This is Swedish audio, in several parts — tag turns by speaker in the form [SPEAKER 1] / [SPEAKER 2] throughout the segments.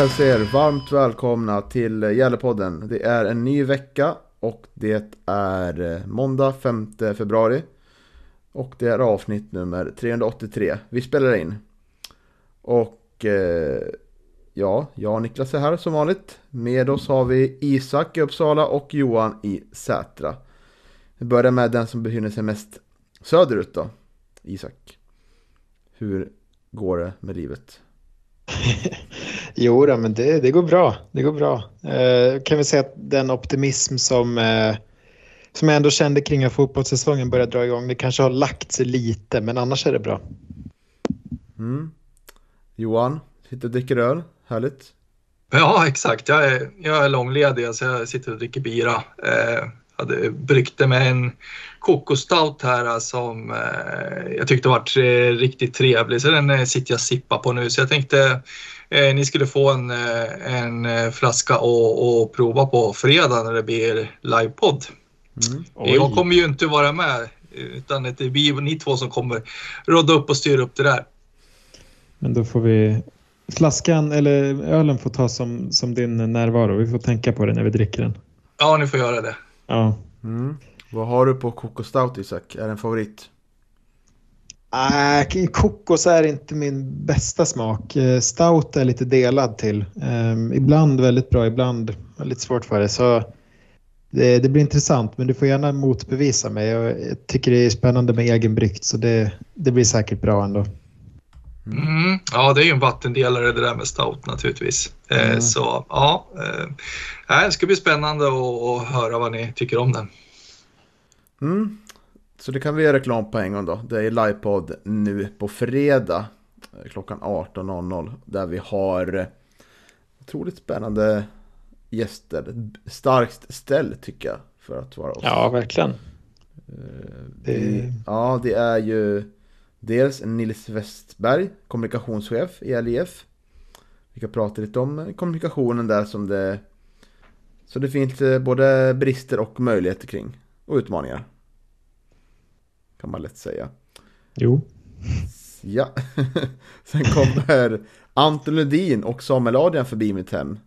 [SPEAKER 1] Hälsa hälsar er varmt välkomna till Gällepodden. Det är en ny vecka och det är eh, måndag 5 februari. Och det är avsnitt nummer 383. Vi spelar in. Och eh, ja, jag och Niklas är här som vanligt. Med oss har vi Isak i Uppsala och Johan i Sätra. Vi börjar med den som befinner sig mest söderut då. Isak. Hur går det med livet?
[SPEAKER 2] jo, då, men det, det går bra. Det går bra. Eh, kan vi säga att den optimism som, eh, som jag ändå kände kring att fotbollssäsongen började dra igång, det kanske har lagt sig lite, men annars är det bra.
[SPEAKER 1] Mm. Johan, sitter och dricker öl. Härligt.
[SPEAKER 3] Ja, exakt. Jag är, jag är långledig, så jag sitter och dricker bira. Eh, hade bryggt med en kokostout här som eh, jag tyckte var riktigt trevlig. Så den eh, sitter jag och sippar på nu. Så jag tänkte eh, ni skulle få en, eh, en eh, flaska och, och prova på fredag när det blir livepodd. Mm. Jag kommer ju inte vara med utan det är ni två som kommer råda upp och styra upp det där.
[SPEAKER 2] Men då får vi flaskan eller ölen får ta som, som din närvaro. Vi får tänka på det när vi dricker den.
[SPEAKER 3] Ja, ni får göra det.
[SPEAKER 2] Ja.
[SPEAKER 1] Mm. Vad har du på stout Isak? Är det en favorit?
[SPEAKER 2] Äh, kokos är inte min bästa smak. Eh, stout är lite delad till. Um, ibland väldigt bra, ibland lite svårt för det. Så det, det, blir intressant, men du får gärna motbevisa mig. Jag tycker det är spännande med egenbryggt, så det, det blir säkert bra ändå.
[SPEAKER 3] Mm. Ja, det är ju en vattendelare det där med stout naturligtvis. Eh, mm. så ja, eh, det ska bli spännande att höra vad ni tycker om den.
[SPEAKER 1] Mm. Så det kan vi göra reklam på en gång då. Det är livepodd nu på fredag eh, klockan 18.00 där vi har otroligt spännande gäster. Starkt ställ tycker jag för att vara oss.
[SPEAKER 2] Ja, verkligen.
[SPEAKER 1] Det... Ja, det är ju Dels Nils Westberg, kommunikationschef i LIF. Vi kan prata lite om kommunikationen där som det... Så det finns eh, både brister och möjligheter kring. Och utmaningar. Kan man lätt säga.
[SPEAKER 2] Jo.
[SPEAKER 1] Ja. Sen kommer Anton Ludin och Samuel Adrian förbi mitt hem.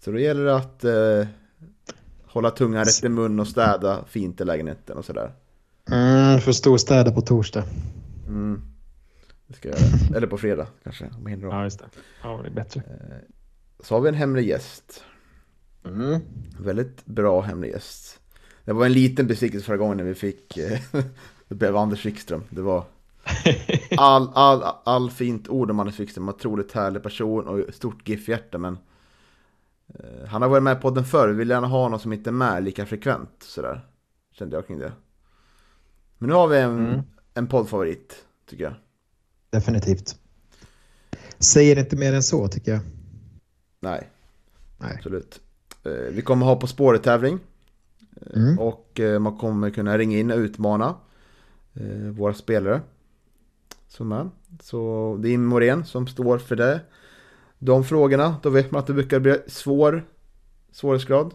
[SPEAKER 1] Så då gäller det att eh, hålla tungan rätt i mun och städa fint i lägenheten och sådär.
[SPEAKER 2] Mm, för storstäda på torsdag.
[SPEAKER 1] Mm. Det ska jag göra. Eller på fredag kanske. Om jag hinner
[SPEAKER 2] Ja, just det. Ja, det är bättre.
[SPEAKER 1] Eh, så har vi en hemlig gäst.
[SPEAKER 2] Mm.
[SPEAKER 1] Väldigt bra hemlig gäst. Det var en liten besvikelse förra gången när vi fick eh, Det blev Anders Wikström. Det var all, all, all fint ord om Anders Wikström. Otroligt härlig person och stort GIF-hjärta men eh, Han har varit med på den förr. Vi vill gärna ha någon som inte är med lika frekvent sådär. Kände jag kring det. Men nu har vi en, mm en poddfavorit, tycker jag.
[SPEAKER 2] Definitivt. Säger inte mer än så, tycker jag.
[SPEAKER 1] Nej, Nej. absolut. Eh, vi kommer ha På spåret-tävling. Eh, mm. Och eh, man kommer kunna ringa in och utmana Eh, våra spelare. Som är. Så det är Morén som står för det. De frågorna, då vet man att det brukar bli svår svårighetsgrad.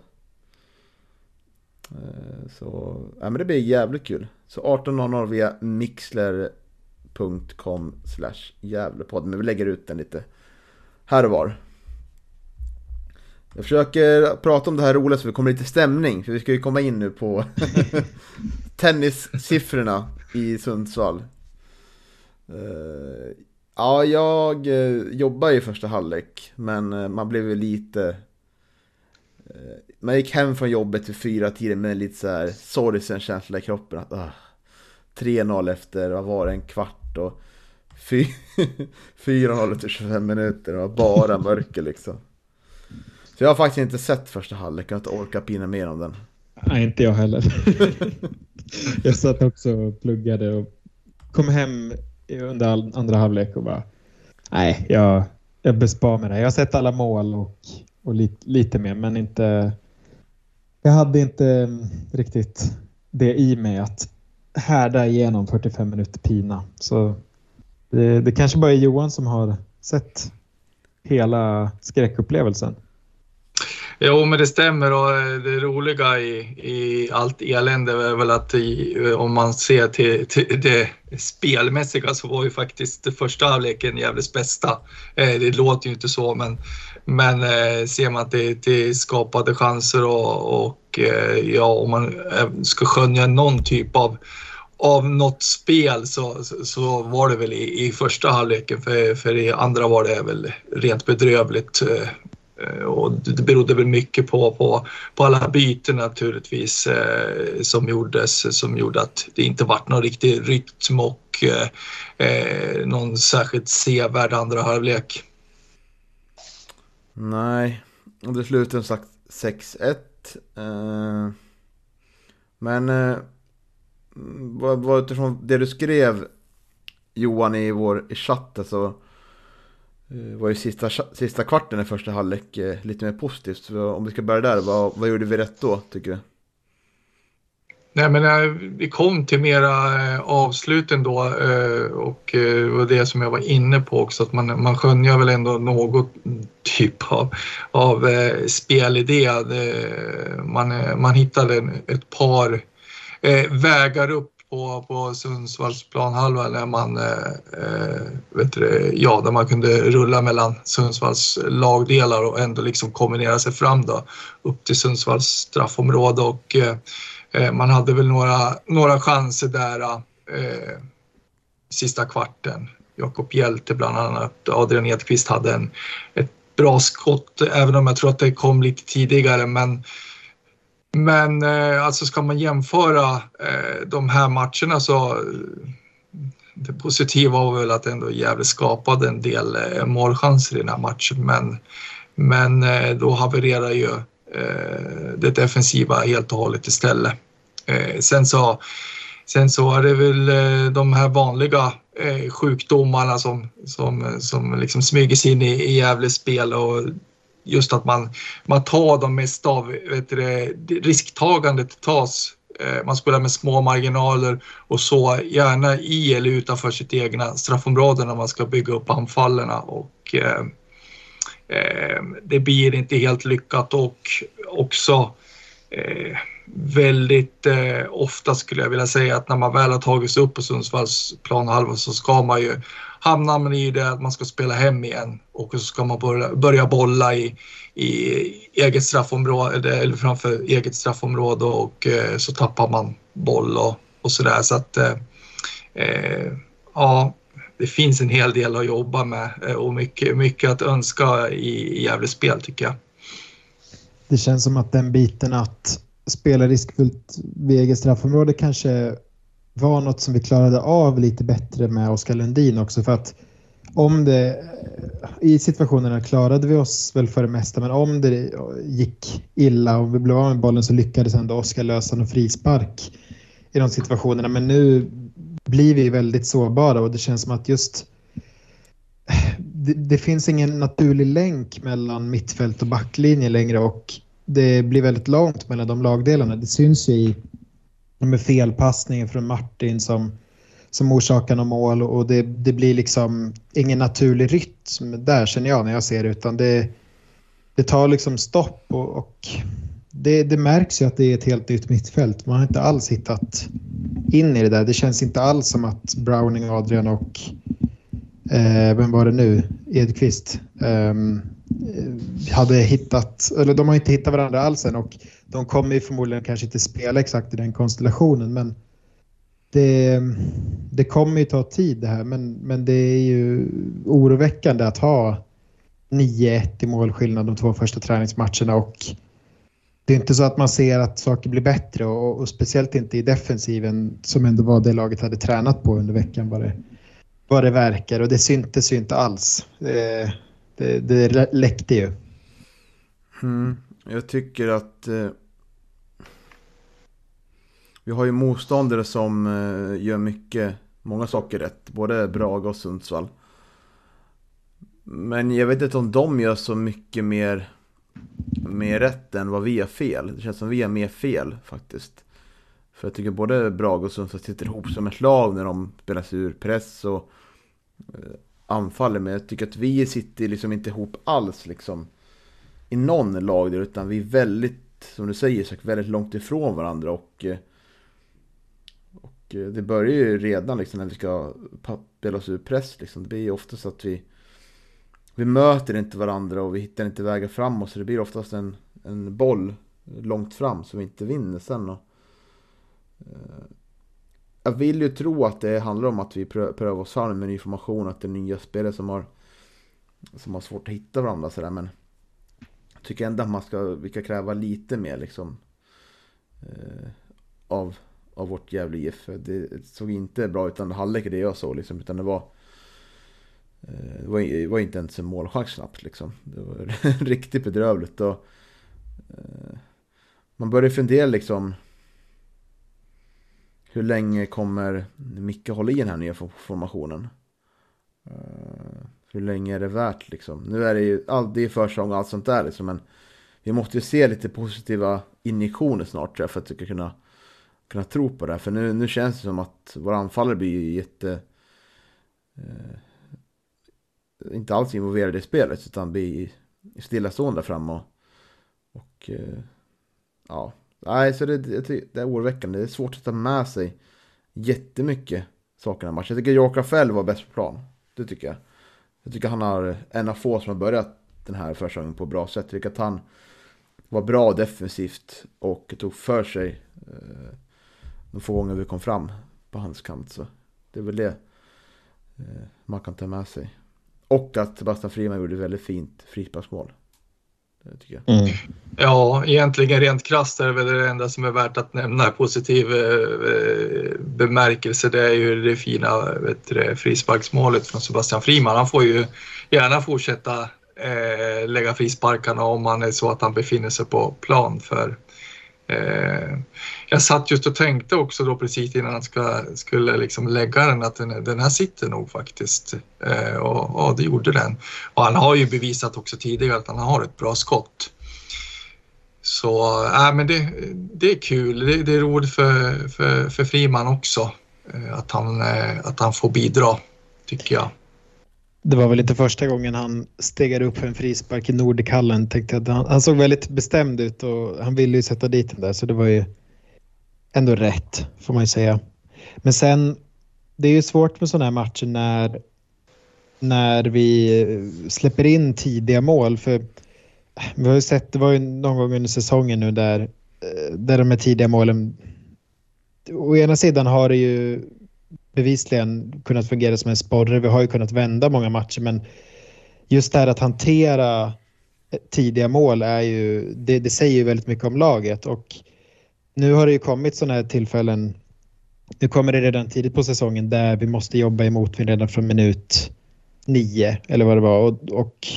[SPEAKER 1] Eh, så, ja men det blir jävligt kul. Så 18.00 via mixler.com slash Gävlepodd. Men vi lägger ut den lite här och var. Jag försöker prata om det här roliga så vi kommer lite stämning. För vi ska ju komma in nu på tennissiffrorna i Sundsvall. Uh, ja, jag uh, jobbar i första halvlek. Men uh, man blev ju lite... man gick hem från jobbet vid fyra tiden med lite så här sorgsen känsla i kroppen. Att, 3-0 efter, vad var det, en kvart och 4-0 efter 25 minuter. Det var bara mörker liksom. Så jag har faktiskt inte sett första halvlek, jag har inte orkat pina mer om den.
[SPEAKER 2] Nej, inte jag heller. jag satt också och pluggade och kom hem under andra halvlek och bara nej, jag, jag bespar mig det. Jag har sett alla mål och, och lite, lite mer, men inte... Jag hade inte riktigt det i mig att härda igenom 45 minuter pina. Så det, det kanske bara är Johan som har sett hela skräckupplevelsen.
[SPEAKER 3] Jo, men det stämmer och eh, det roliga i, i allt elände är väl att i, eh, om man ser till, till, det spelmässiga så var ju faktiskt första halvleken Gävles bästa. Eh, det låter ju inte så, men, men ser man till, till skapade chanser och, och ja, om man ska skönja någon typ av av något spel så, så var det väl i, i första halvleken för, för i andra var det väl rent bedrövligt. Eh, och det berodde väl mycket på, på, på alla byten naturligtvis eh, som gjordes som gjorde att det inte vart någon riktig rytm och eh, eh, någon särskilt sevärd andra halvlek.
[SPEAKER 1] Nej, och det slutade som sagt 6-1. Eh, men eh, vad, vad utifrån det du skrev Johan i vår i chatten så det var ju sista, sista kvarten i första halvlek eh, lite mer positivt. Så om vi ska börja där, vad, vad gjorde vi rätt då tycker du?
[SPEAKER 3] Nej, men eh, vi kom till mera avslut avsluten då och det var det som jag var inne på också att man, man skönjer väl ändå något typ av, av spelidé. man, man hittade ett par vägar upp på, på Sundsvalls planhalva när man, eh, eh vet du, ja, där man kunde rulla mellan Sundsvalls lagdelar och ändå liksom kombinera sig fram då, upp till Sundsvalls straffområde och eh, eh, man hade väl några, några chanser där eh, sista kvarten. Jakob Hjelte bland annat, Adrian Edqvist hade en, ett bra skott även om jag tror att det kom lite tidigare men men eh, alltså ska man jämföra eh, de här matcherna så det positiva var väl att ändå Gävle skapade en del eh, målchanser i den här matchen men, men eh, då havererar ju eh, det defensiva helt och hållet istället. Eh, sen så Sen så är det väl eh, de här vanliga eh, sjukdomarna som, som, som liksom smyger sig in i, i Gävles spel och just att man, man tar de mest av, vet du, risktagandet tas eh, man spelar med små marginaler och så gärna i eller utanför sitt egna straffområde när man ska bygga upp anfallen och eh, eh, det blir inte helt lyckat och också eh, väldigt eh, ofta skulle jag vilja säga att när man väl har tagit sig upp på Sundsvalls planhalva så ska man ju hamnar man i det att man ska spela hem igen och så ska man börja, börja bolla i, i eget straffområde eller framför eget straffområde och eh, så tappar man boll och, och sådär så att eh, eh, ja, det finns en hel del att jobba med eh, och mycket, mycket att önska i, i Gävles spel tycker jag.
[SPEAKER 2] Det känns som att den biten att spela riskfullt vid eget straffområde kanske var något som vi klarade av lite bättre med Oskar Lundin också för att om det i situationerna klarade vi oss väl för det mesta men om det gick illa och vi blev av med bollen så lyckades ändå Oskar lösa någon frispark i de situationerna. Men nu blir vi väldigt sårbara och det känns som att just det, det finns ingen naturlig länk mellan mittfält och backlinje längre och det blir väldigt långt mellan de lagdelarna. Det syns ju i med felpassningen från Martin som, som orsakar något mål och det, det blir liksom ingen naturlig rytm där känner jag när jag ser det utan det, det tar liksom stopp och, och det, det, märks ju att det är ett helt nytt mittfält. Man har inte alls hittat in i det där. Det känns inte alls som att Browning, Adrian och eh, vem var det nu? Edqvist. Ehm, eh, hade hittat, eller de har inte hittat varandra alls än och de kommer ju förmodligen kanske inte spela exakt i den konstellationen men det, det kommer ju ta tid det här men, men det är ju oroväckande att ha 9-1 i målskillnad de två första träningsmatcherna och det är inte så att man ser att saker blir bättre och, och speciellt inte i defensiven som ändå var det laget hade tränat på under veckan var det, vad det verkar och det syntes ju inte alls. Det, det, det läckte ju.
[SPEAKER 1] Mm, jag tycker att eh, vi har ju motståndare som eh, gör mycket, många saker rätt. Både Braga och Sundsvall. Men jag vet inte om de gör så mycket mer, mer rätt än vad vi har fel. Det känns som vi har mer fel faktiskt. För jag tycker både Braga och Sundsvall sitter ihop som ett lag när de spelar sig ur press och eh, anfaller. Men jag tycker att vi sitter liksom inte ihop alls liksom i någon lag där, utan vi är väldigt, som du säger, så väldigt långt ifrån varandra. Och, eh, och eh, det börjar ju redan liksom när vi ska spela oss ur press. Liksom. Det blir ju oftast att vi, vi möter inte varandra och vi hittar inte vägar framåt. Så det blir oftast en, en boll långt fram som vi inte vinner sen. Och, Eh, jag vill ju tro att det handlar om att vi prövar oss fram med ny information, att det är nya spelare som har, som har svårt att hitta varandra sådär. Men jag tycker ändå att man ska, vi ska kräva lite mer liksom eh, av, av vårt Gävle IF. Det såg inte bra ut under halvlek det jag såg liksom, utan det var eh, det var, det var inte ens en målchans snabbt liksom. Det var riktigt bedrövligt. Och, eh, man började fundera liksom hur länge kommer Micke hålla i den här nya formationen? Eh, hur länge är det värt liksom? Nu är det ju all, det är försäsong och allt sånt där liksom, men vi måste ju se lite positiva injektioner snart tror jag, för att vi ska kunna, kunna tro på det här. För nu, nu känns det som att våra anfallare blir ju jätte... Eh, inte alls involverade i spelet, utan blir stillastående där framme. Och, och eh, ja, Nej, så det, det är oroväckande. Det är svårt att ta med sig jättemycket saker i den här matchen. Jag tycker Jokra Rafael var bäst på plan. Det tycker jag. Jag tycker han är en av få som har börjat den här försäsongen på ett bra sätt. Jag tycker att han var bra defensivt och tog för sig eh, de få gånger vi kom fram på hans kant. Så det är väl det eh, man kan ta med sig. Och att Sebastian Friman gjorde väldigt fint frisparksmål.
[SPEAKER 3] Mm. Ja, egentligen rent krasst är det väl det enda som är värt att nämna positiv eh, bemärkelse. Det är ju det fina vet frisparksmålet från Sebastian Friman. Han får ju gärna fortsätta eh, lägga frisparkarna om man är så att han befinner sig på plan för Eh, Eh, jag satt just och tänkte också då precis innan jag ska, skulle liksom lägga den att den, den här sitter nog faktiskt. Eh, och, och det gjorde den. Och han har ju bevisat också tidigare att han har ett bra skott. Så äh, men det, det är kul. Det, det är roligt för, för, för Friman också eh, att, han, eh, att han får bidra, tycker jag.
[SPEAKER 2] Det var väl inte första gången han stegade upp för en frispark i Nordikallen. Tänkte att han, han, såg väldigt bestämd ut och han ville ju sätta dit den där så det var ju ändå rätt får man ju säga. Men sen, det är ju svårt med sådana här matcher när, när vi släpper in tidiga mål. För äh, vi har ju sett, det var ju någon gång under säsongen nu där, eh, där de här tidiga målen Å ena sidan har det ju bevisligen kunnat fungera som en sporre. Vi har ju kunnat vända många matcher men just det här att hantera tidiga mål är ju, det, det säger ju väldigt mycket om laget och nu har det ju kommit sådana här tillfällen. Nu kommer det redan tidigt på säsongen där vi måste jobba emot redan från minut nio eller vad det var och, och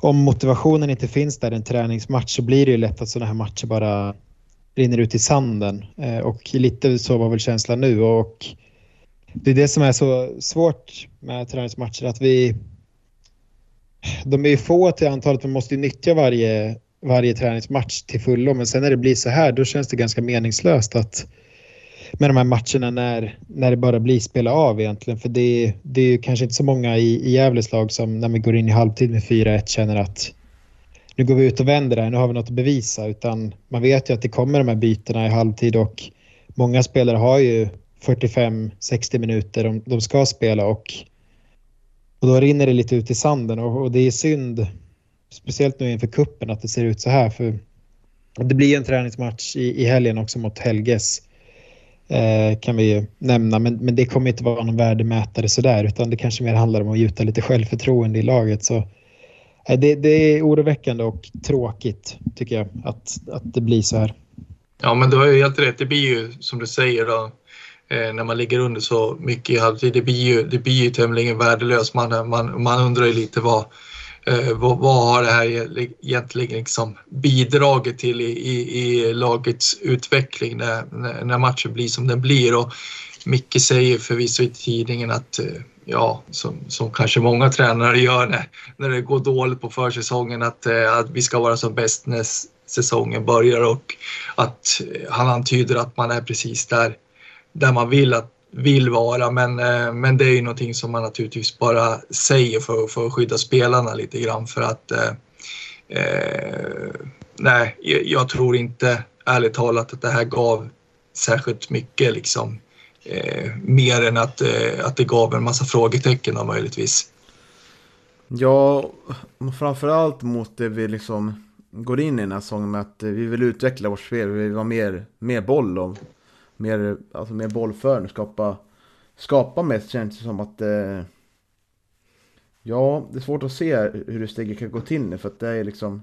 [SPEAKER 2] om motivationen inte finns där i en träningsmatch så blir det ju lätt att sådana här matcher bara rinner ut i sanden. Eh, och lite så var väl känslan nu. Och det är det som är så svårt med träningsmatcher, att vi... De är ju få till antalet, man måste ju nyttja varje, varje träningsmatch till fullo, men sen när det blir så här, då känns det ganska meningslöst att med de här matcherna när, när det bara blir spela av egentligen. För det, det är ju kanske inte så många i, i Gävles lag som när vi går in i halvtid med 4-1 känner att nu går vi ut och vänder det här, nu har vi något att bevisa. Utan man vet ju att det kommer de här bytena i halvtid och många spelare har ju 45-60 minuter de, de ska spela och, och då rinner det lite ut i sanden och, och det är synd, speciellt nu inför kuppen att det ser ut så här. För det blir en träningsmatch i, i helgen också mot Helges. Eh, kan vi ju nämna, men, men det kommer inte vara någon värdemätare sådär utan det kanske mer handlar om att gjuta lite självförtroende i laget. Så Eh, det, det är oroväckande och tråkigt tycker jag att, att det blir så här.
[SPEAKER 3] Ja, men du har ju helt rätt. Det blir ju som du säger då, eh, när man ligger under så mycket i halvtid. Det blir ju, det blir ju tämligen värdelöst. Man, man, man undrar ju lite vad, Eh, vad, vad, har det här egentligen liksom bidragit till i, i, i lagets utveckling när, när, matchen blir som den blir? Och Micke säger förvisso i tidningen att eh, ja, som, som kanske många tränare gör när, när det går dåligt på försäsongen, att, eh, att vi ska vara som bäst när säsongen börjar och att eh, han antyder att man är precis där, där man vill att vill vara. Men, eh, men det är ju någonting som man naturligtvis bara säger för, för att skydda spelarna lite grann för att eh, eh, nej, jag tror inte ärligt talat att det här gav särskilt mycket liksom eh, mer än att, eh, att det gav en massa frågetecken då, möjligtvis.
[SPEAKER 1] Ja, framförallt mot det vi liksom går in i den här säsongen med att vi vill utveckla vårt spel, vi vill ha mer, mer boll och mer, alltså mer bollföring, skapa, skapa mest känns det som att eh, Ja, det är svårt att se hur det steget kan gå till nu för att det är liksom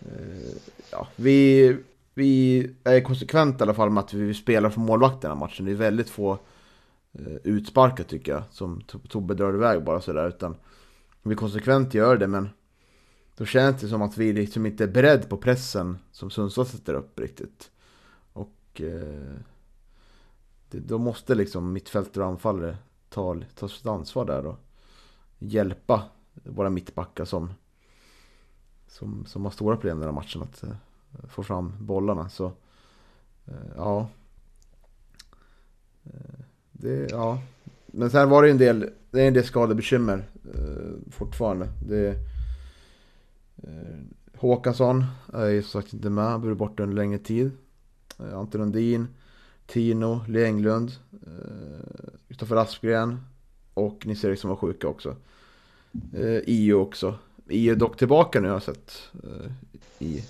[SPEAKER 1] eh, Ja, vi, vi är konsekventa i alla fall med att vi spelar för målvakten matchen. Det är väldigt få eh, utsparkar tycker jag som Tobbe drar iväg bara sådär utan vi konsekvent gör det men då känns det som att vi liksom inte är beredda på pressen som Sundsvall sätter upp riktigt. Och eh, det, då måste liksom mittfältare och anfallare ta, ta sitt ansvar där och hjälpa våra mittbackar som, som, som har stora problem i den här matchen att eh, få fram bollarna. Så eh, ja. Eh, det, ja. Men sen var det en del, det är en del skadebekymmer eh, fortfarande. Det, Håkansson är ju som sagt inte med, han blir borta under längre tid. Anton Lundin, Tino, Lee Englund, Kristoffer Aspgren och Nisse Eriksson var sjuka också. Eh, Io också. Io är dock tillbaka nu har jag sett i,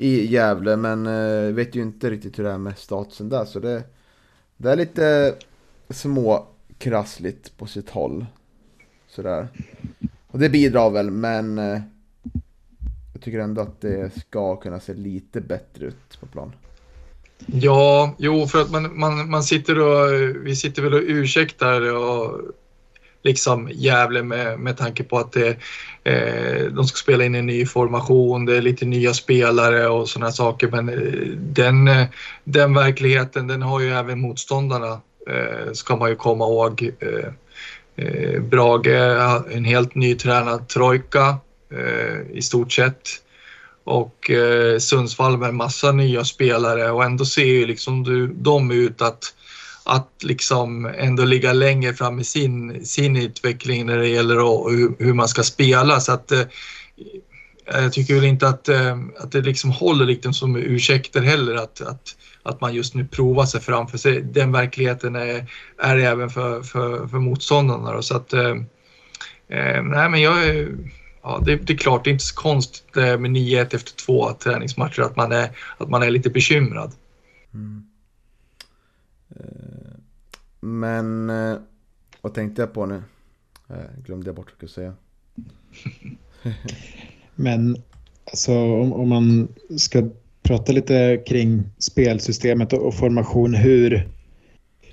[SPEAKER 1] i Gävle men eh, vet ju inte riktigt hur det är med statusen där så det, det är lite småkrassligt på sitt håll. Sådär. Och det bidrar väl men eh, jag tycker ändå att det ska kunna se lite bättre ut på plan.
[SPEAKER 3] Ja, jo, för att man, man, man sitter och, vi sitter väl och ursäktar och liksom Gävle med, med tanke på att det, eh, de ska spela in en ny formation, det är lite nya spelare och sådana saker. Men eh, den, eh, den verkligheten, den har ju även motståndarna, eh, ska man ju komma ihåg. Eh, eh, Brage, eh, en helt nytränad trojka i stort sett och eh, Sundsvall med massa nya spelare och ändå ser ju liksom du, de ut att, att liksom ändå ligga längre fram i sin, sin utveckling när det gäller att, hur, hur man ska spela. Så att, eh, jag tycker väl inte att, eh, att det liksom håller liksom som ursäkter heller att, att, att man just nu provar sig fram. För sig. Den verkligheten är, är även för, för, för motståndarna. Då. Så att, eh, eh nej, men jag är ja, det, det, är klart, det är inte så konstigt eh, med 9-1 efter två träningsmatcher att man är, att man är lite bekymrad. Mm.
[SPEAKER 1] Eh, men eh, vad tänkte jag på nu? Eh, glömde jag bort vad jag skulle säga.
[SPEAKER 2] Men alltså om, om, man ska prata lite kring spelsystemet och, och formation, hur,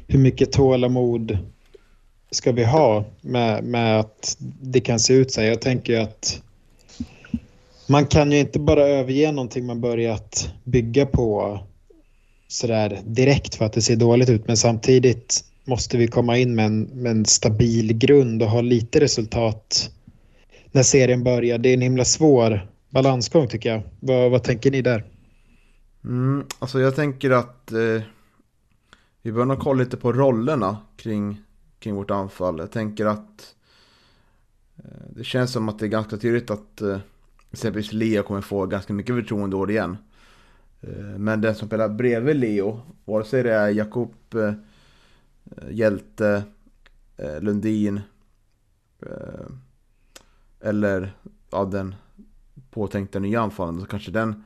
[SPEAKER 2] hur mycket tålamod ska vi ha med, med att det kan se ut så här? Jag tänker att man kan ju inte bara överge någonting man börjat bygga på sådär direkt för att det ser dåligt ut. Men samtidigt måste vi komma in med en, med en stabil grund och ha lite resultat när serien börjar. Det är en himla svår balansgång tycker jag. Vad, vad tänker ni där?
[SPEAKER 1] Mm, alltså jag tänker att eh, vi bör nog kolla lite på rollerna kring kring vårt anfall. Jag tänker att eh, det känns som att det är ganska tydligt att eh, exempelvis Leo kommer få ganska mycket förtroende år igen. Eh, men den som spelar bredvid Leo, vare sig det är Jakob eh, Eh, Hjälte, eh, Lundin eh, eller ja, den påtänkta nya anfallaren så kanske den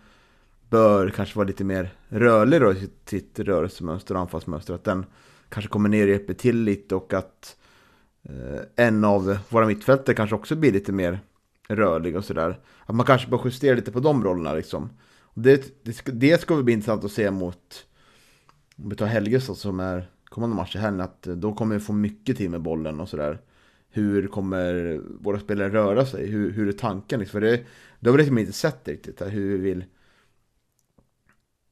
[SPEAKER 1] bör kanske vara lite mer rörlig då i sitt, rörelsemönster och anfallsmönster. Att den kanske kommer ner och hjälper till lite och att eh, en av våra mittfältare kanske också blir lite mer rörlig och sådär. Att man kanske bör justera lite på de rollerna liksom. Det, det, det ska väl bli intressant att se mot, om vi tar Helgesson som är kommande match i helgen, att eh, då kommer vi få mycket tid med bollen och sådär. hur kommer våra spelare röra sig? Hur, hur är tanken? Liksom? För det, det har vi liksom inte sett riktigt, här, hur vi vill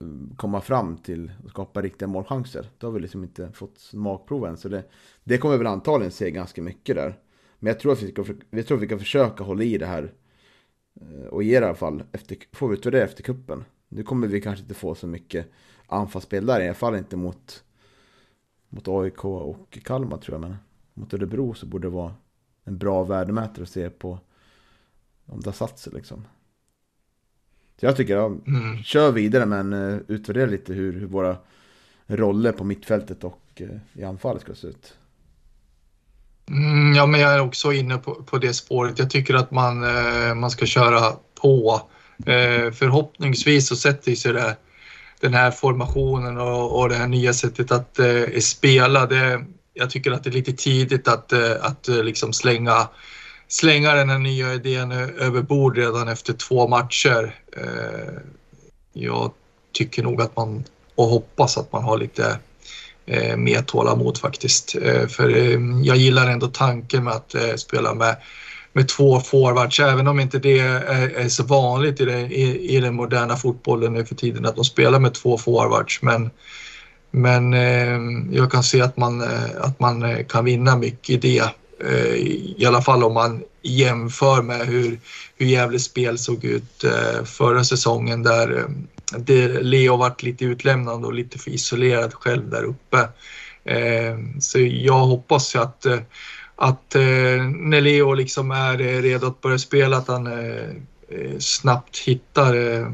[SPEAKER 1] mm, komma fram till att skapa riktiga målchanser. Det har vi liksom inte fått smakprov än. Så det, det kommer vi väl antagligen se ganska mycket där. Men jag tror att vi, ska, vi tror att vi kan försöka hålla i det här. Eh, och ge det i alla fall, efter, får vi utvärdera efter kuppen. Nu kommer vi kanske inte få så mycket anfallsspel där, i alla fall inte mot, mot AIK och Kalmar tror jag. Men mot Örebro så borde det vara en bra värdemätare att se på om det har satt sig liksom. Så jag tycker, ja, mm. kör vidare men uh, utvärdera lite hur, hur, våra roller på mittfältet och uh, i anfallet ska se ut.
[SPEAKER 3] Mm, ja, men jag är också inne på, på det spåret. Jag tycker att man, uh, man ska köra på. förhoppningsvis så sätter sig det, den här formationen och, och det här nya sättet att eh, spela. Det, jag tycker att det är lite tidigt att, eh, att eh, liksom slänga, slänga den här nya idén över bord redan efter två matcher. Eh, jag tycker nog att man, och hoppas att man har lite eh, mer tålamod faktiskt. För jag gillar ändå tanken med att spela med, med två forwards, även om inte det är, är så vanligt i, det, i, i den moderna fotbollen nu för tiden att de spelar med två forwards. Men men eh, jag kan se att man, eh, att man eh, kan vinna mycket i det. Eh, I alla fall om man jämför med hur, hur Gävles spel såg ut eh, förra säsongen där eh, det, Leo varit lite utlämnande och lite för isolerad själv där uppe. Eh, så jag hoppas ju att, eh, när Leo liksom är eh, redo att börja spela att han eh, eh, snabbt hittar eh,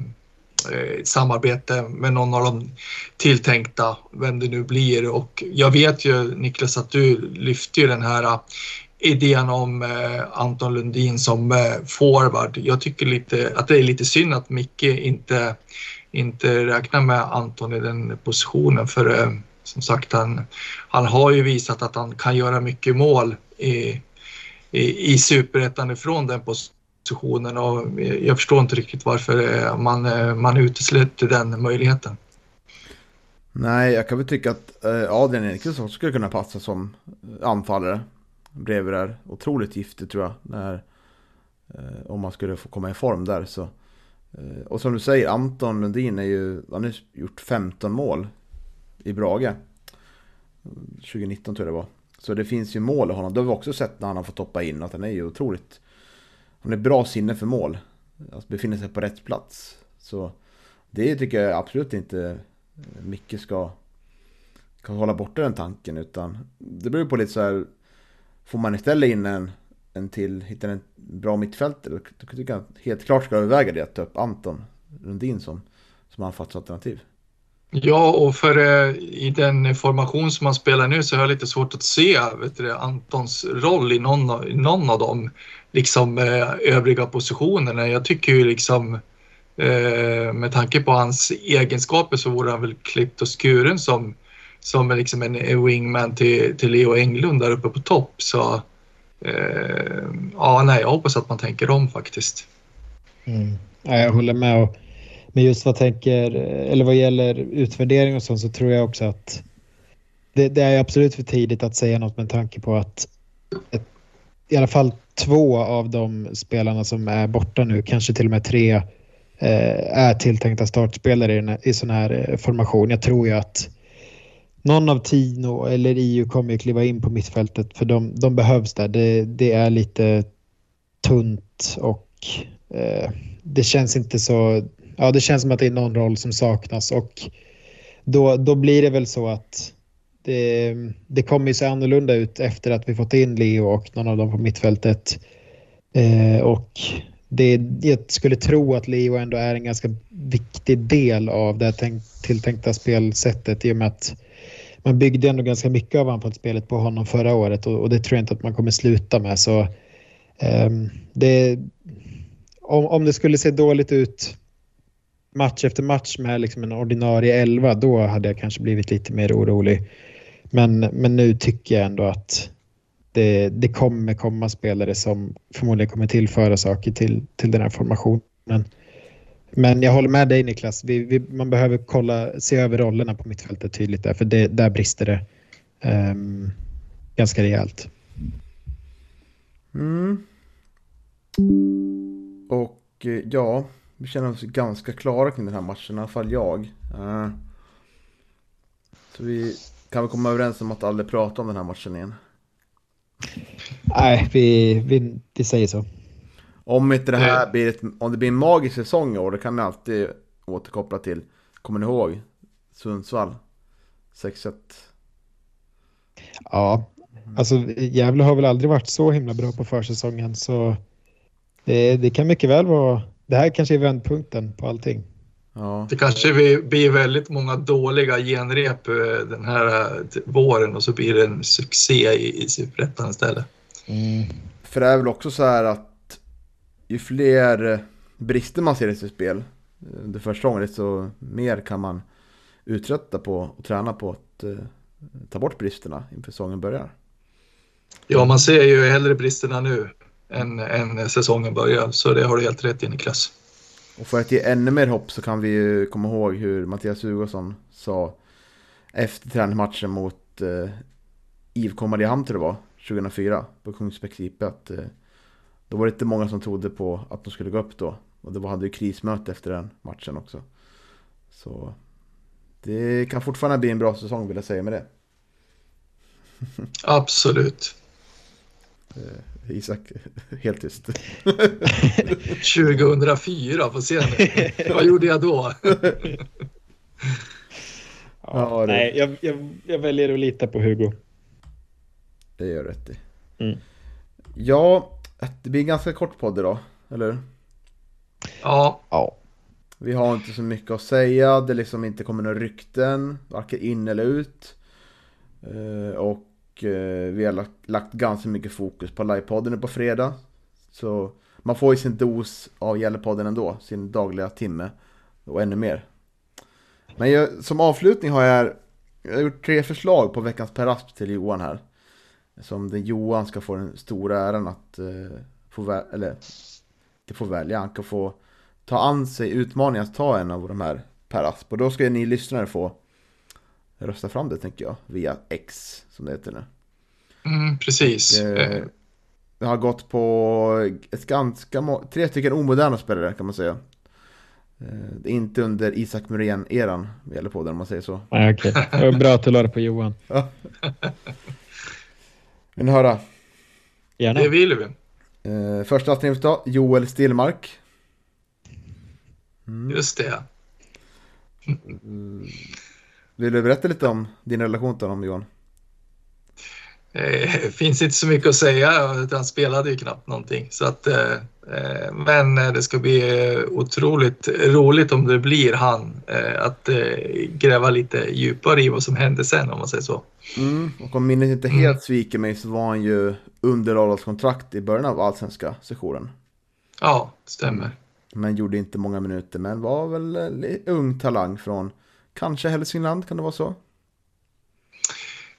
[SPEAKER 3] samarbete med någon av de tilltänkta, vem det nu blir. Och jag vet ju Niklas att du lyfte ju den här idén om eh, Anton Lundin som eh, forward. Jag tycker lite att det är lite synd att Micke inte, inte räknar med Anton i den positionen för eh, som sagt han, han har ju visat att han kan göra mycket mål i, i, i superettan ifrån den positionen och jag förstår inte riktigt varför eh, man, eh, man utesluter den möjligheten.
[SPEAKER 1] Nej, jag kan väl tycka att eh, Adrian Eriksson skulle kunna passa som anfallare. Bredvid där. Otroligt giftig tror jag. När, om man skulle få komma i form där så. och som du säger, Anton Lundin är ju, han har gjort 15 mål i Brage. 2019 tror jag det var. Så det finns ju mål i honom. Det har vi också sett när han har fått toppa in. Att han är ju otroligt han har bra sinne för mål. Att befinner sig på rätt plats. Så det tycker jag absolut inte Micke ska, ska hålla borta den tanken. Utan det beror på lite så här. Får man istället in en, en till, hittar en bra mittfältare. Då tycker jag helt klart ska överväga det att ta upp Anton Lundin som, som anfallsalternativ.
[SPEAKER 3] Ja, och för eh, i den formation som man spelar nu så har jag lite svårt att se vet du, Antons roll i någon, i någon av de liksom, eh, övriga positionerna. Jag tycker ju liksom eh, med tanke på hans egenskaper så vore han väl klippt och skuren som, som liksom en wingman till, till Leo Englund där uppe på topp. Så eh, ja, nej, jag hoppas att man tänker om faktiskt.
[SPEAKER 2] Mm. Ja, jag håller med. Och men just vad tänker, eller vad gäller utvärdering och sånt så tror jag också att det, det är absolut för tidigt att säga något med tanke på att ett, i alla fall två av de spelarna som är borta nu, kanske till och med tre, eh, är tilltänkta startspelare i, den, i sån här eh, formation. Jag tror ju att någon av Tino eller EU kommer ju kliva in på mittfältet för de, de behövs där. Det, det, är lite tunt och eh, det känns inte så ja, det känns som att det är någon roll som saknas och då, då blir det väl så att det, det kommer ju se annorlunda ut efter att vi fått in Leo och någon av dem på mittfältet. Eh, och det, jag skulle tro att Leo ändå är en ganska viktig del av det tänk, tilltänkta spelsättet i och med att man byggde ändå ganska mycket av anfallsspelet på honom förra året och, och, det tror jag inte att man kommer sluta med. Så eh, det, om, om det skulle se dåligt ut match efter match med liksom en ordinarie elva, då hade jag kanske blivit lite mer orolig. Men, men nu tycker jag ändå att det, det kommer komma spelare som förmodligen kommer tillföra saker till, till den här formationen. Men jag håller med dig Niklas, vi, vi, man behöver kolla, se över rollerna på mittfältet tydligt där, för det, där brister det um, ganska rejält.
[SPEAKER 1] Mm. Och eh, ja, vi känner oss ganska klara kring den här matchen, i alla fall jag. Eh, så vi kan väl komma överens om att aldrig prata om den här matchen igen.
[SPEAKER 2] Nej, vi, vi, vi säger så.
[SPEAKER 1] Om inte det här
[SPEAKER 3] Eh.
[SPEAKER 1] blir ett, om det blir en magisk säsong i år, det kan ni alltid återkoppla till. Kommer ni ihåg? Sundsvall 6-1.
[SPEAKER 2] Ja, alltså Gävle har väl aldrig varit så himla bra på försäsongen så det, det kan mycket väl vara, det här kanske är vändpunkten på allting.
[SPEAKER 1] Ja.
[SPEAKER 3] Det kanske vi- blir väldigt många dåliga genrep eh, den här eh, våren och så blir det en succé i, i Superettan istället.
[SPEAKER 1] För det är väl också så här att ju fler eh, brister man ser i sitt spel under första gången desto mer kan man uträtta på och träna på att ta bort bristerna inför säsongen börjar.
[SPEAKER 3] Ja, man ser ju hellre bristerna nu än, än säsongen börjar, så det har du helt rätt i Niklas.
[SPEAKER 1] Och för att ge ännu mer hopp så kan vi ju komma ihåg hur Mattias Hugosson sa efter träningsmatchen mot eh, IFK Mariehamn tror det var 2004 på Kungsbäcks IP att eh, då var det inte många som trodde på att de skulle gå upp då. Och det var, hade ju krismöte efter den matchen också. Så det kan fortfarande bli en bra säsong vill jag säga med det.
[SPEAKER 3] Absolut.
[SPEAKER 1] Isak, helt tyst.
[SPEAKER 3] 2004, får se nu. Vad gjorde jag då?
[SPEAKER 1] Ja, det-
[SPEAKER 2] Nej, jag, jag, jag väljer att lita på Hugo.
[SPEAKER 1] Det gör du rätt i.
[SPEAKER 2] Mm.
[SPEAKER 1] Ja, det blir en ganska kort podd idag, eller?
[SPEAKER 3] Ja,
[SPEAKER 2] Ja.
[SPEAKER 1] Vi har inte så mycket att säga, det liksom inte kommer några rykten, varken in eller ut. Eh, och eh, Eh, vi har lagt, lagt ganska mycket fokus på livepodden nu på fredag. Så man får ju sin dos av Gällepodden ändå, sin dagliga timme och ännu mer. Men jag, som avslutning har jag, jag har gjort tre förslag på veckans Per Asp till Johan här. Som den Johan ska få den stora äran att eh, få, eller, inte få välja, han kan få ta an sig utmaningen att ta en av de här Per Asp. Och då ska ni lyssnare få rösta fram det tänker jag, via X som det heter nu.
[SPEAKER 3] mm, precis.
[SPEAKER 1] Eh,
[SPEAKER 3] Eh,
[SPEAKER 1] Det har gått på ett ganska tre stycken omoderna spelare kan man säga. Eh, Det är inte under Isak Muren-eran vi gäller på den om man säger så.
[SPEAKER 2] Nej, okej. Det var bra att du la det på Johan.
[SPEAKER 1] Vill ni höra?
[SPEAKER 2] Gärna.
[SPEAKER 3] Det vill vi.
[SPEAKER 1] Eh, Första alternativet då, Joel Stillmark. Mm.
[SPEAKER 3] Just det.
[SPEAKER 1] Vill du berätta lite om din relation till honom Johan?
[SPEAKER 3] Eh, finns inte så mycket att säga, han spelade ju knappt någonting. Så att, eh, eh, men det ska bli otroligt roligt om det blir han eh, att gräva lite djupare i vad som hände sen om man säger så.
[SPEAKER 1] Mm, och om minnet inte helt sviker mig så var han ju under avtalskontrakt i början av allsvenska sessionen.
[SPEAKER 3] Ja, stämmer.
[SPEAKER 1] Men gjorde inte många minuter, men var väl ung talang från kanske Hälsingland, kan det vara så?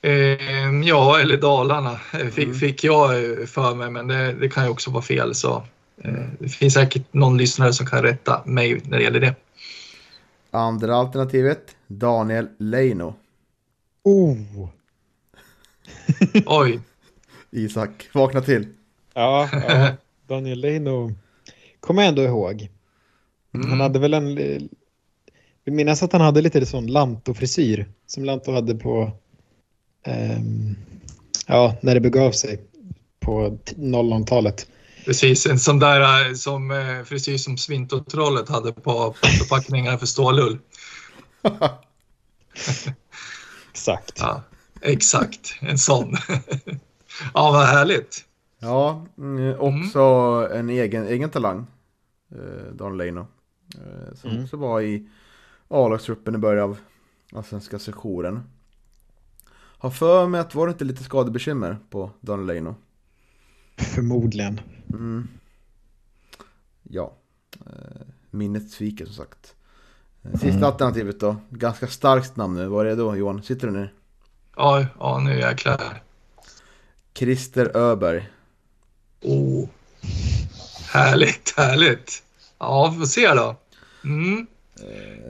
[SPEAKER 3] Eh, ja, eller Dalarna eh, fick, fick jag eh, för mig, men det, det kan ju också vara fel. Så, eh, det finns säkert någon lyssnare som kan rätta mig när det gäller det.
[SPEAKER 1] Andra alternativet, Daniel Leino.
[SPEAKER 2] Oh.
[SPEAKER 3] Oj,
[SPEAKER 1] Isak, vakna till.
[SPEAKER 2] Ja, ja. Daniel Leino kommer jag ändå ihåg. Han hade väl en... Vi minns att han hade lite sån Lanto-frisyr som Lanto hade på... ehm, ja, när det begav sig på t- 00-talet.
[SPEAKER 3] precis. En sån där eh, som, eh, frisyr som Svintotrollet hade på förpackningarna för stålull.
[SPEAKER 2] Exakt.
[SPEAKER 3] Ja, exakt, en sån. ja, vad härligt.
[SPEAKER 1] Ja, mm, också en egen, egen talang, eh, Daniel Leino. Eh, som
[SPEAKER 2] Mm.
[SPEAKER 1] också var i A-lagstruppen i början av allsvenska sessionen. Har för mig att var det inte lite skadebekymmer på Daniel Leino?
[SPEAKER 2] Förmodligen.
[SPEAKER 1] Mm. Ja, eh, minnet sviker som sagt. Eh, Sista
[SPEAKER 2] Mm.
[SPEAKER 1] alternativet då, ganska starkt namn nu. Vad är det då Johan? Sitter du ner?
[SPEAKER 3] Ja, ja nu jäklar.
[SPEAKER 1] Christer Öberg.
[SPEAKER 3] Oh. Härligt, härligt. Ja, vi får se då. Mm.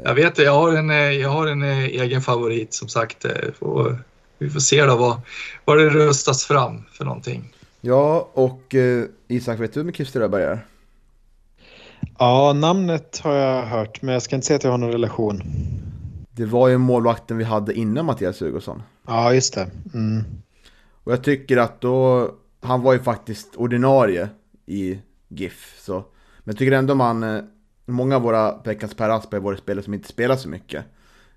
[SPEAKER 3] Jag vet det, jag har en, eh, jag har en eh, egen favorit som sagt. eh, Får, vi får se då vad, vad det röstas fram för någonting.
[SPEAKER 1] Ja, och eh, Isak, vet du vem Christer Öberg är?
[SPEAKER 2] Ja, namnet har jag hört, men jag ska inte säga att jag har någon relation.
[SPEAKER 1] Det var ju målvakten vi hade innan Mattias Hugosson.
[SPEAKER 2] Ja, just det. Mm.
[SPEAKER 1] Och jag tycker att då, han var ju faktiskt ordinarie i GIF. Så. Men jag tycker ändå man, eh, många av våra veckans Per Asper är våra spelare som inte spelar så mycket.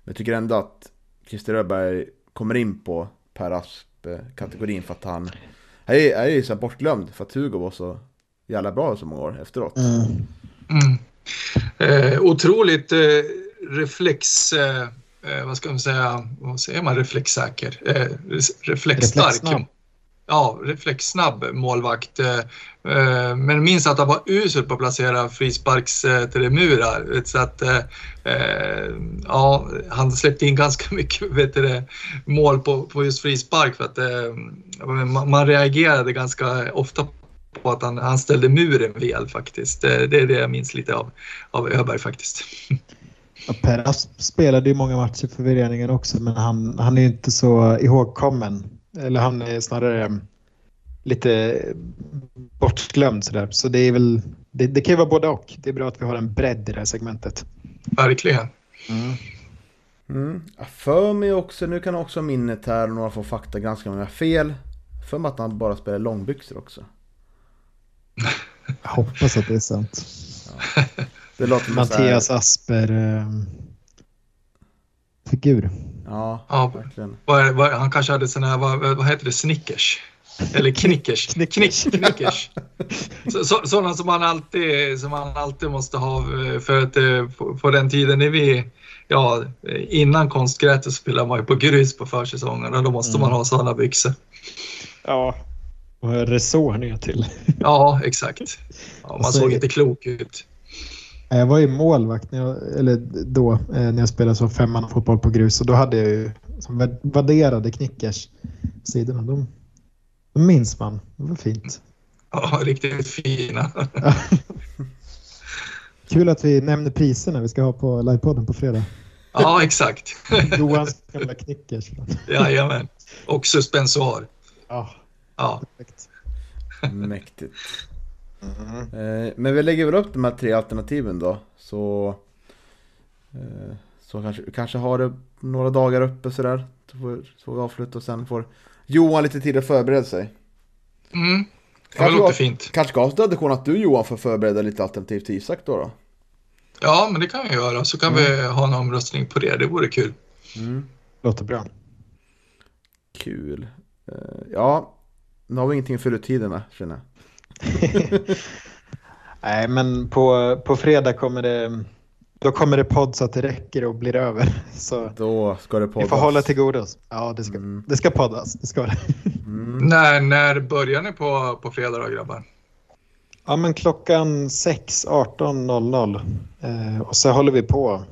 [SPEAKER 1] Men jag tycker ändå att Christer Öberg kommer in på Per Asp-kategorin för att han är, är ju så bortglömd för att Hugo var så jävla bra så många år efteråt.
[SPEAKER 2] Mm.
[SPEAKER 3] Mm. Eh, otroligt eh, reflex... Eh, eh, vad ska man säga? Vad säger man? Reflexsäker? Eh, reflexstark.
[SPEAKER 2] Reflexsnabb.
[SPEAKER 3] Ja, reflexsnabb målvakt. Eh, eh, men minns att han var usel på att placera frisparks eh, till murar. Så att, eh, eh, ja, han släppte in ganska mycket vet du, mål på, på just frispark för att man, man reagerade ganska ofta på att han, han ställde muren fel faktiskt. Det, det är det jag minns lite av, av Öberg faktiskt.
[SPEAKER 2] Ja, Per Asp spelade ju många matcher för föreningen också, men han, han är ju inte så ihågkommen. Eller han är snarare mm, lite bortglömd sådär. Så det är väl, det, det kan ju vara både och. Det är bra att vi har en bredd i det här segmentet.
[SPEAKER 3] Verkligen.
[SPEAKER 1] Mm. Jag för mig också, nu kan också minnet här och några få fakta ganska många fel. För mig att han bara spelar långbyxor också.
[SPEAKER 2] Jag hoppas att det är sant.
[SPEAKER 1] Det låter
[SPEAKER 2] Mattias Asper eh, figur.
[SPEAKER 1] Ja,
[SPEAKER 3] Ja.
[SPEAKER 1] verkligen.
[SPEAKER 3] Vad är- vad- han kanske hade sån här, vad, vad heter det, Snickers? Eller Knickers? Knick, knickers. Så, så, sådana som man, alltid, som man alltid måste ha eh, för att eh, på, på den tiden när vi, ja, eh, innan konstgräset spelade man ju på grus på försäsongen och då måste man ha sådana byxor.
[SPEAKER 2] Ja. Och resår ner till.
[SPEAKER 3] Ja, exakt. Ja, man
[SPEAKER 2] så-
[SPEAKER 3] såg inte klok ut.
[SPEAKER 2] Jag var ju målvakt när jag, eller då, eh, när jag spelade så femman fotboll på grus och då hade jag ju som vad- vadderade knickers sidorna. De, de minns man. Det var fint.
[SPEAKER 3] Ja, riktigt fina.
[SPEAKER 2] Kul att vi nämner priserna vi ska ha på livepodden på fredag.
[SPEAKER 3] Ja, exakt.
[SPEAKER 2] Johans gamla knickers.
[SPEAKER 3] Jajamän. Och suspensoar.
[SPEAKER 2] Ja,
[SPEAKER 3] Ja,
[SPEAKER 2] perfekt.
[SPEAKER 1] Mäktigt. Eh, Men vi lägger väl upp de här tre alternativen då. Så, eh, så kanske, kanske har det några dagar uppe sådär. Så får, så får vi avsluta och sen får Johan lite tid att förbereda sig.
[SPEAKER 3] mm. ja det
[SPEAKER 1] Kanske
[SPEAKER 3] låter fint.
[SPEAKER 1] Kanske ska ha tradition att du Johan får förbereda lite alternativ till Isak då. då.
[SPEAKER 3] Ja, men det kan vi göra. Så kan vi ha en omröstning på det. Det vore kul.
[SPEAKER 2] Låter bra.
[SPEAKER 1] Kul. Eh, Ja, nu har vi ingenting att fylla ut tiden med känner jag.
[SPEAKER 2] Nej, men på, på fredag kommer det, då kommer det podd så att det räcker och blir över. Så
[SPEAKER 1] Då ska det
[SPEAKER 2] vi
[SPEAKER 1] poddas.
[SPEAKER 2] får hålla till godos. Ja, det ska,
[SPEAKER 1] Mm.
[SPEAKER 2] det ska poddas. Det ska det.
[SPEAKER 1] Mm.
[SPEAKER 3] När, när börjar ni på, på fredag då, grabbar?
[SPEAKER 2] Ja, men klockan 6, 18.00. Eh, och så håller vi på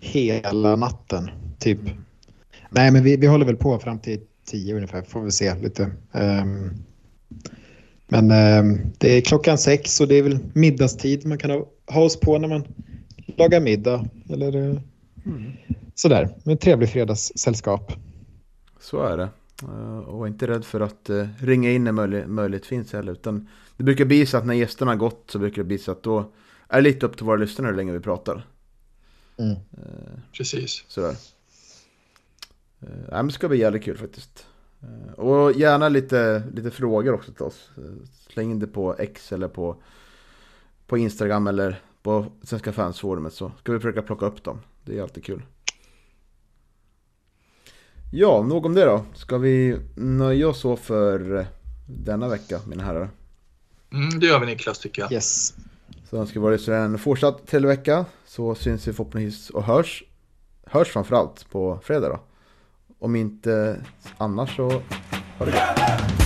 [SPEAKER 2] hela natten, typ. Nej, men vi, vi håller väl på fram till 10 ungefär, får vi se lite. Ehm, men ehm, det är klockan 6 och det är väl middagstid man kan ha, ha oss på när man lagar middag. Eller eh, sådär, med trevlig fredagssällskap.
[SPEAKER 1] Så är det. Eh, Och inte rädd för att eh, ringa in när möjlighet, möjlighet finns heller. Utan det brukar bli så att när gästerna har gått så brukar det bli så att då är det lite upp till våra lyssnare hur länge vi pratar.
[SPEAKER 2] Mm.
[SPEAKER 1] Eh,
[SPEAKER 3] Precis.
[SPEAKER 1] Sådär. Eh, men det ska bli jävligt kul faktiskt. Eh, Och gärna lite, lite frågor också till oss. Eh, Släng in det på X eller på, på Instagram eller på Svenska fansforumet så ska vi försöka plocka upp dem. Det är alltid kul. Ja, nog om det då. Ska vi nöja oss så för eh, denna vecka, mina herrar?
[SPEAKER 3] Mm, det gör vi Niklas tycker jag.
[SPEAKER 2] Yes.
[SPEAKER 1] Så önskar vi vara en fortsatt trevlig vecka. Så syns vi förhoppningsvis och hörs. Hörs framförallt på fredag då. Om inte annars så ha det gott.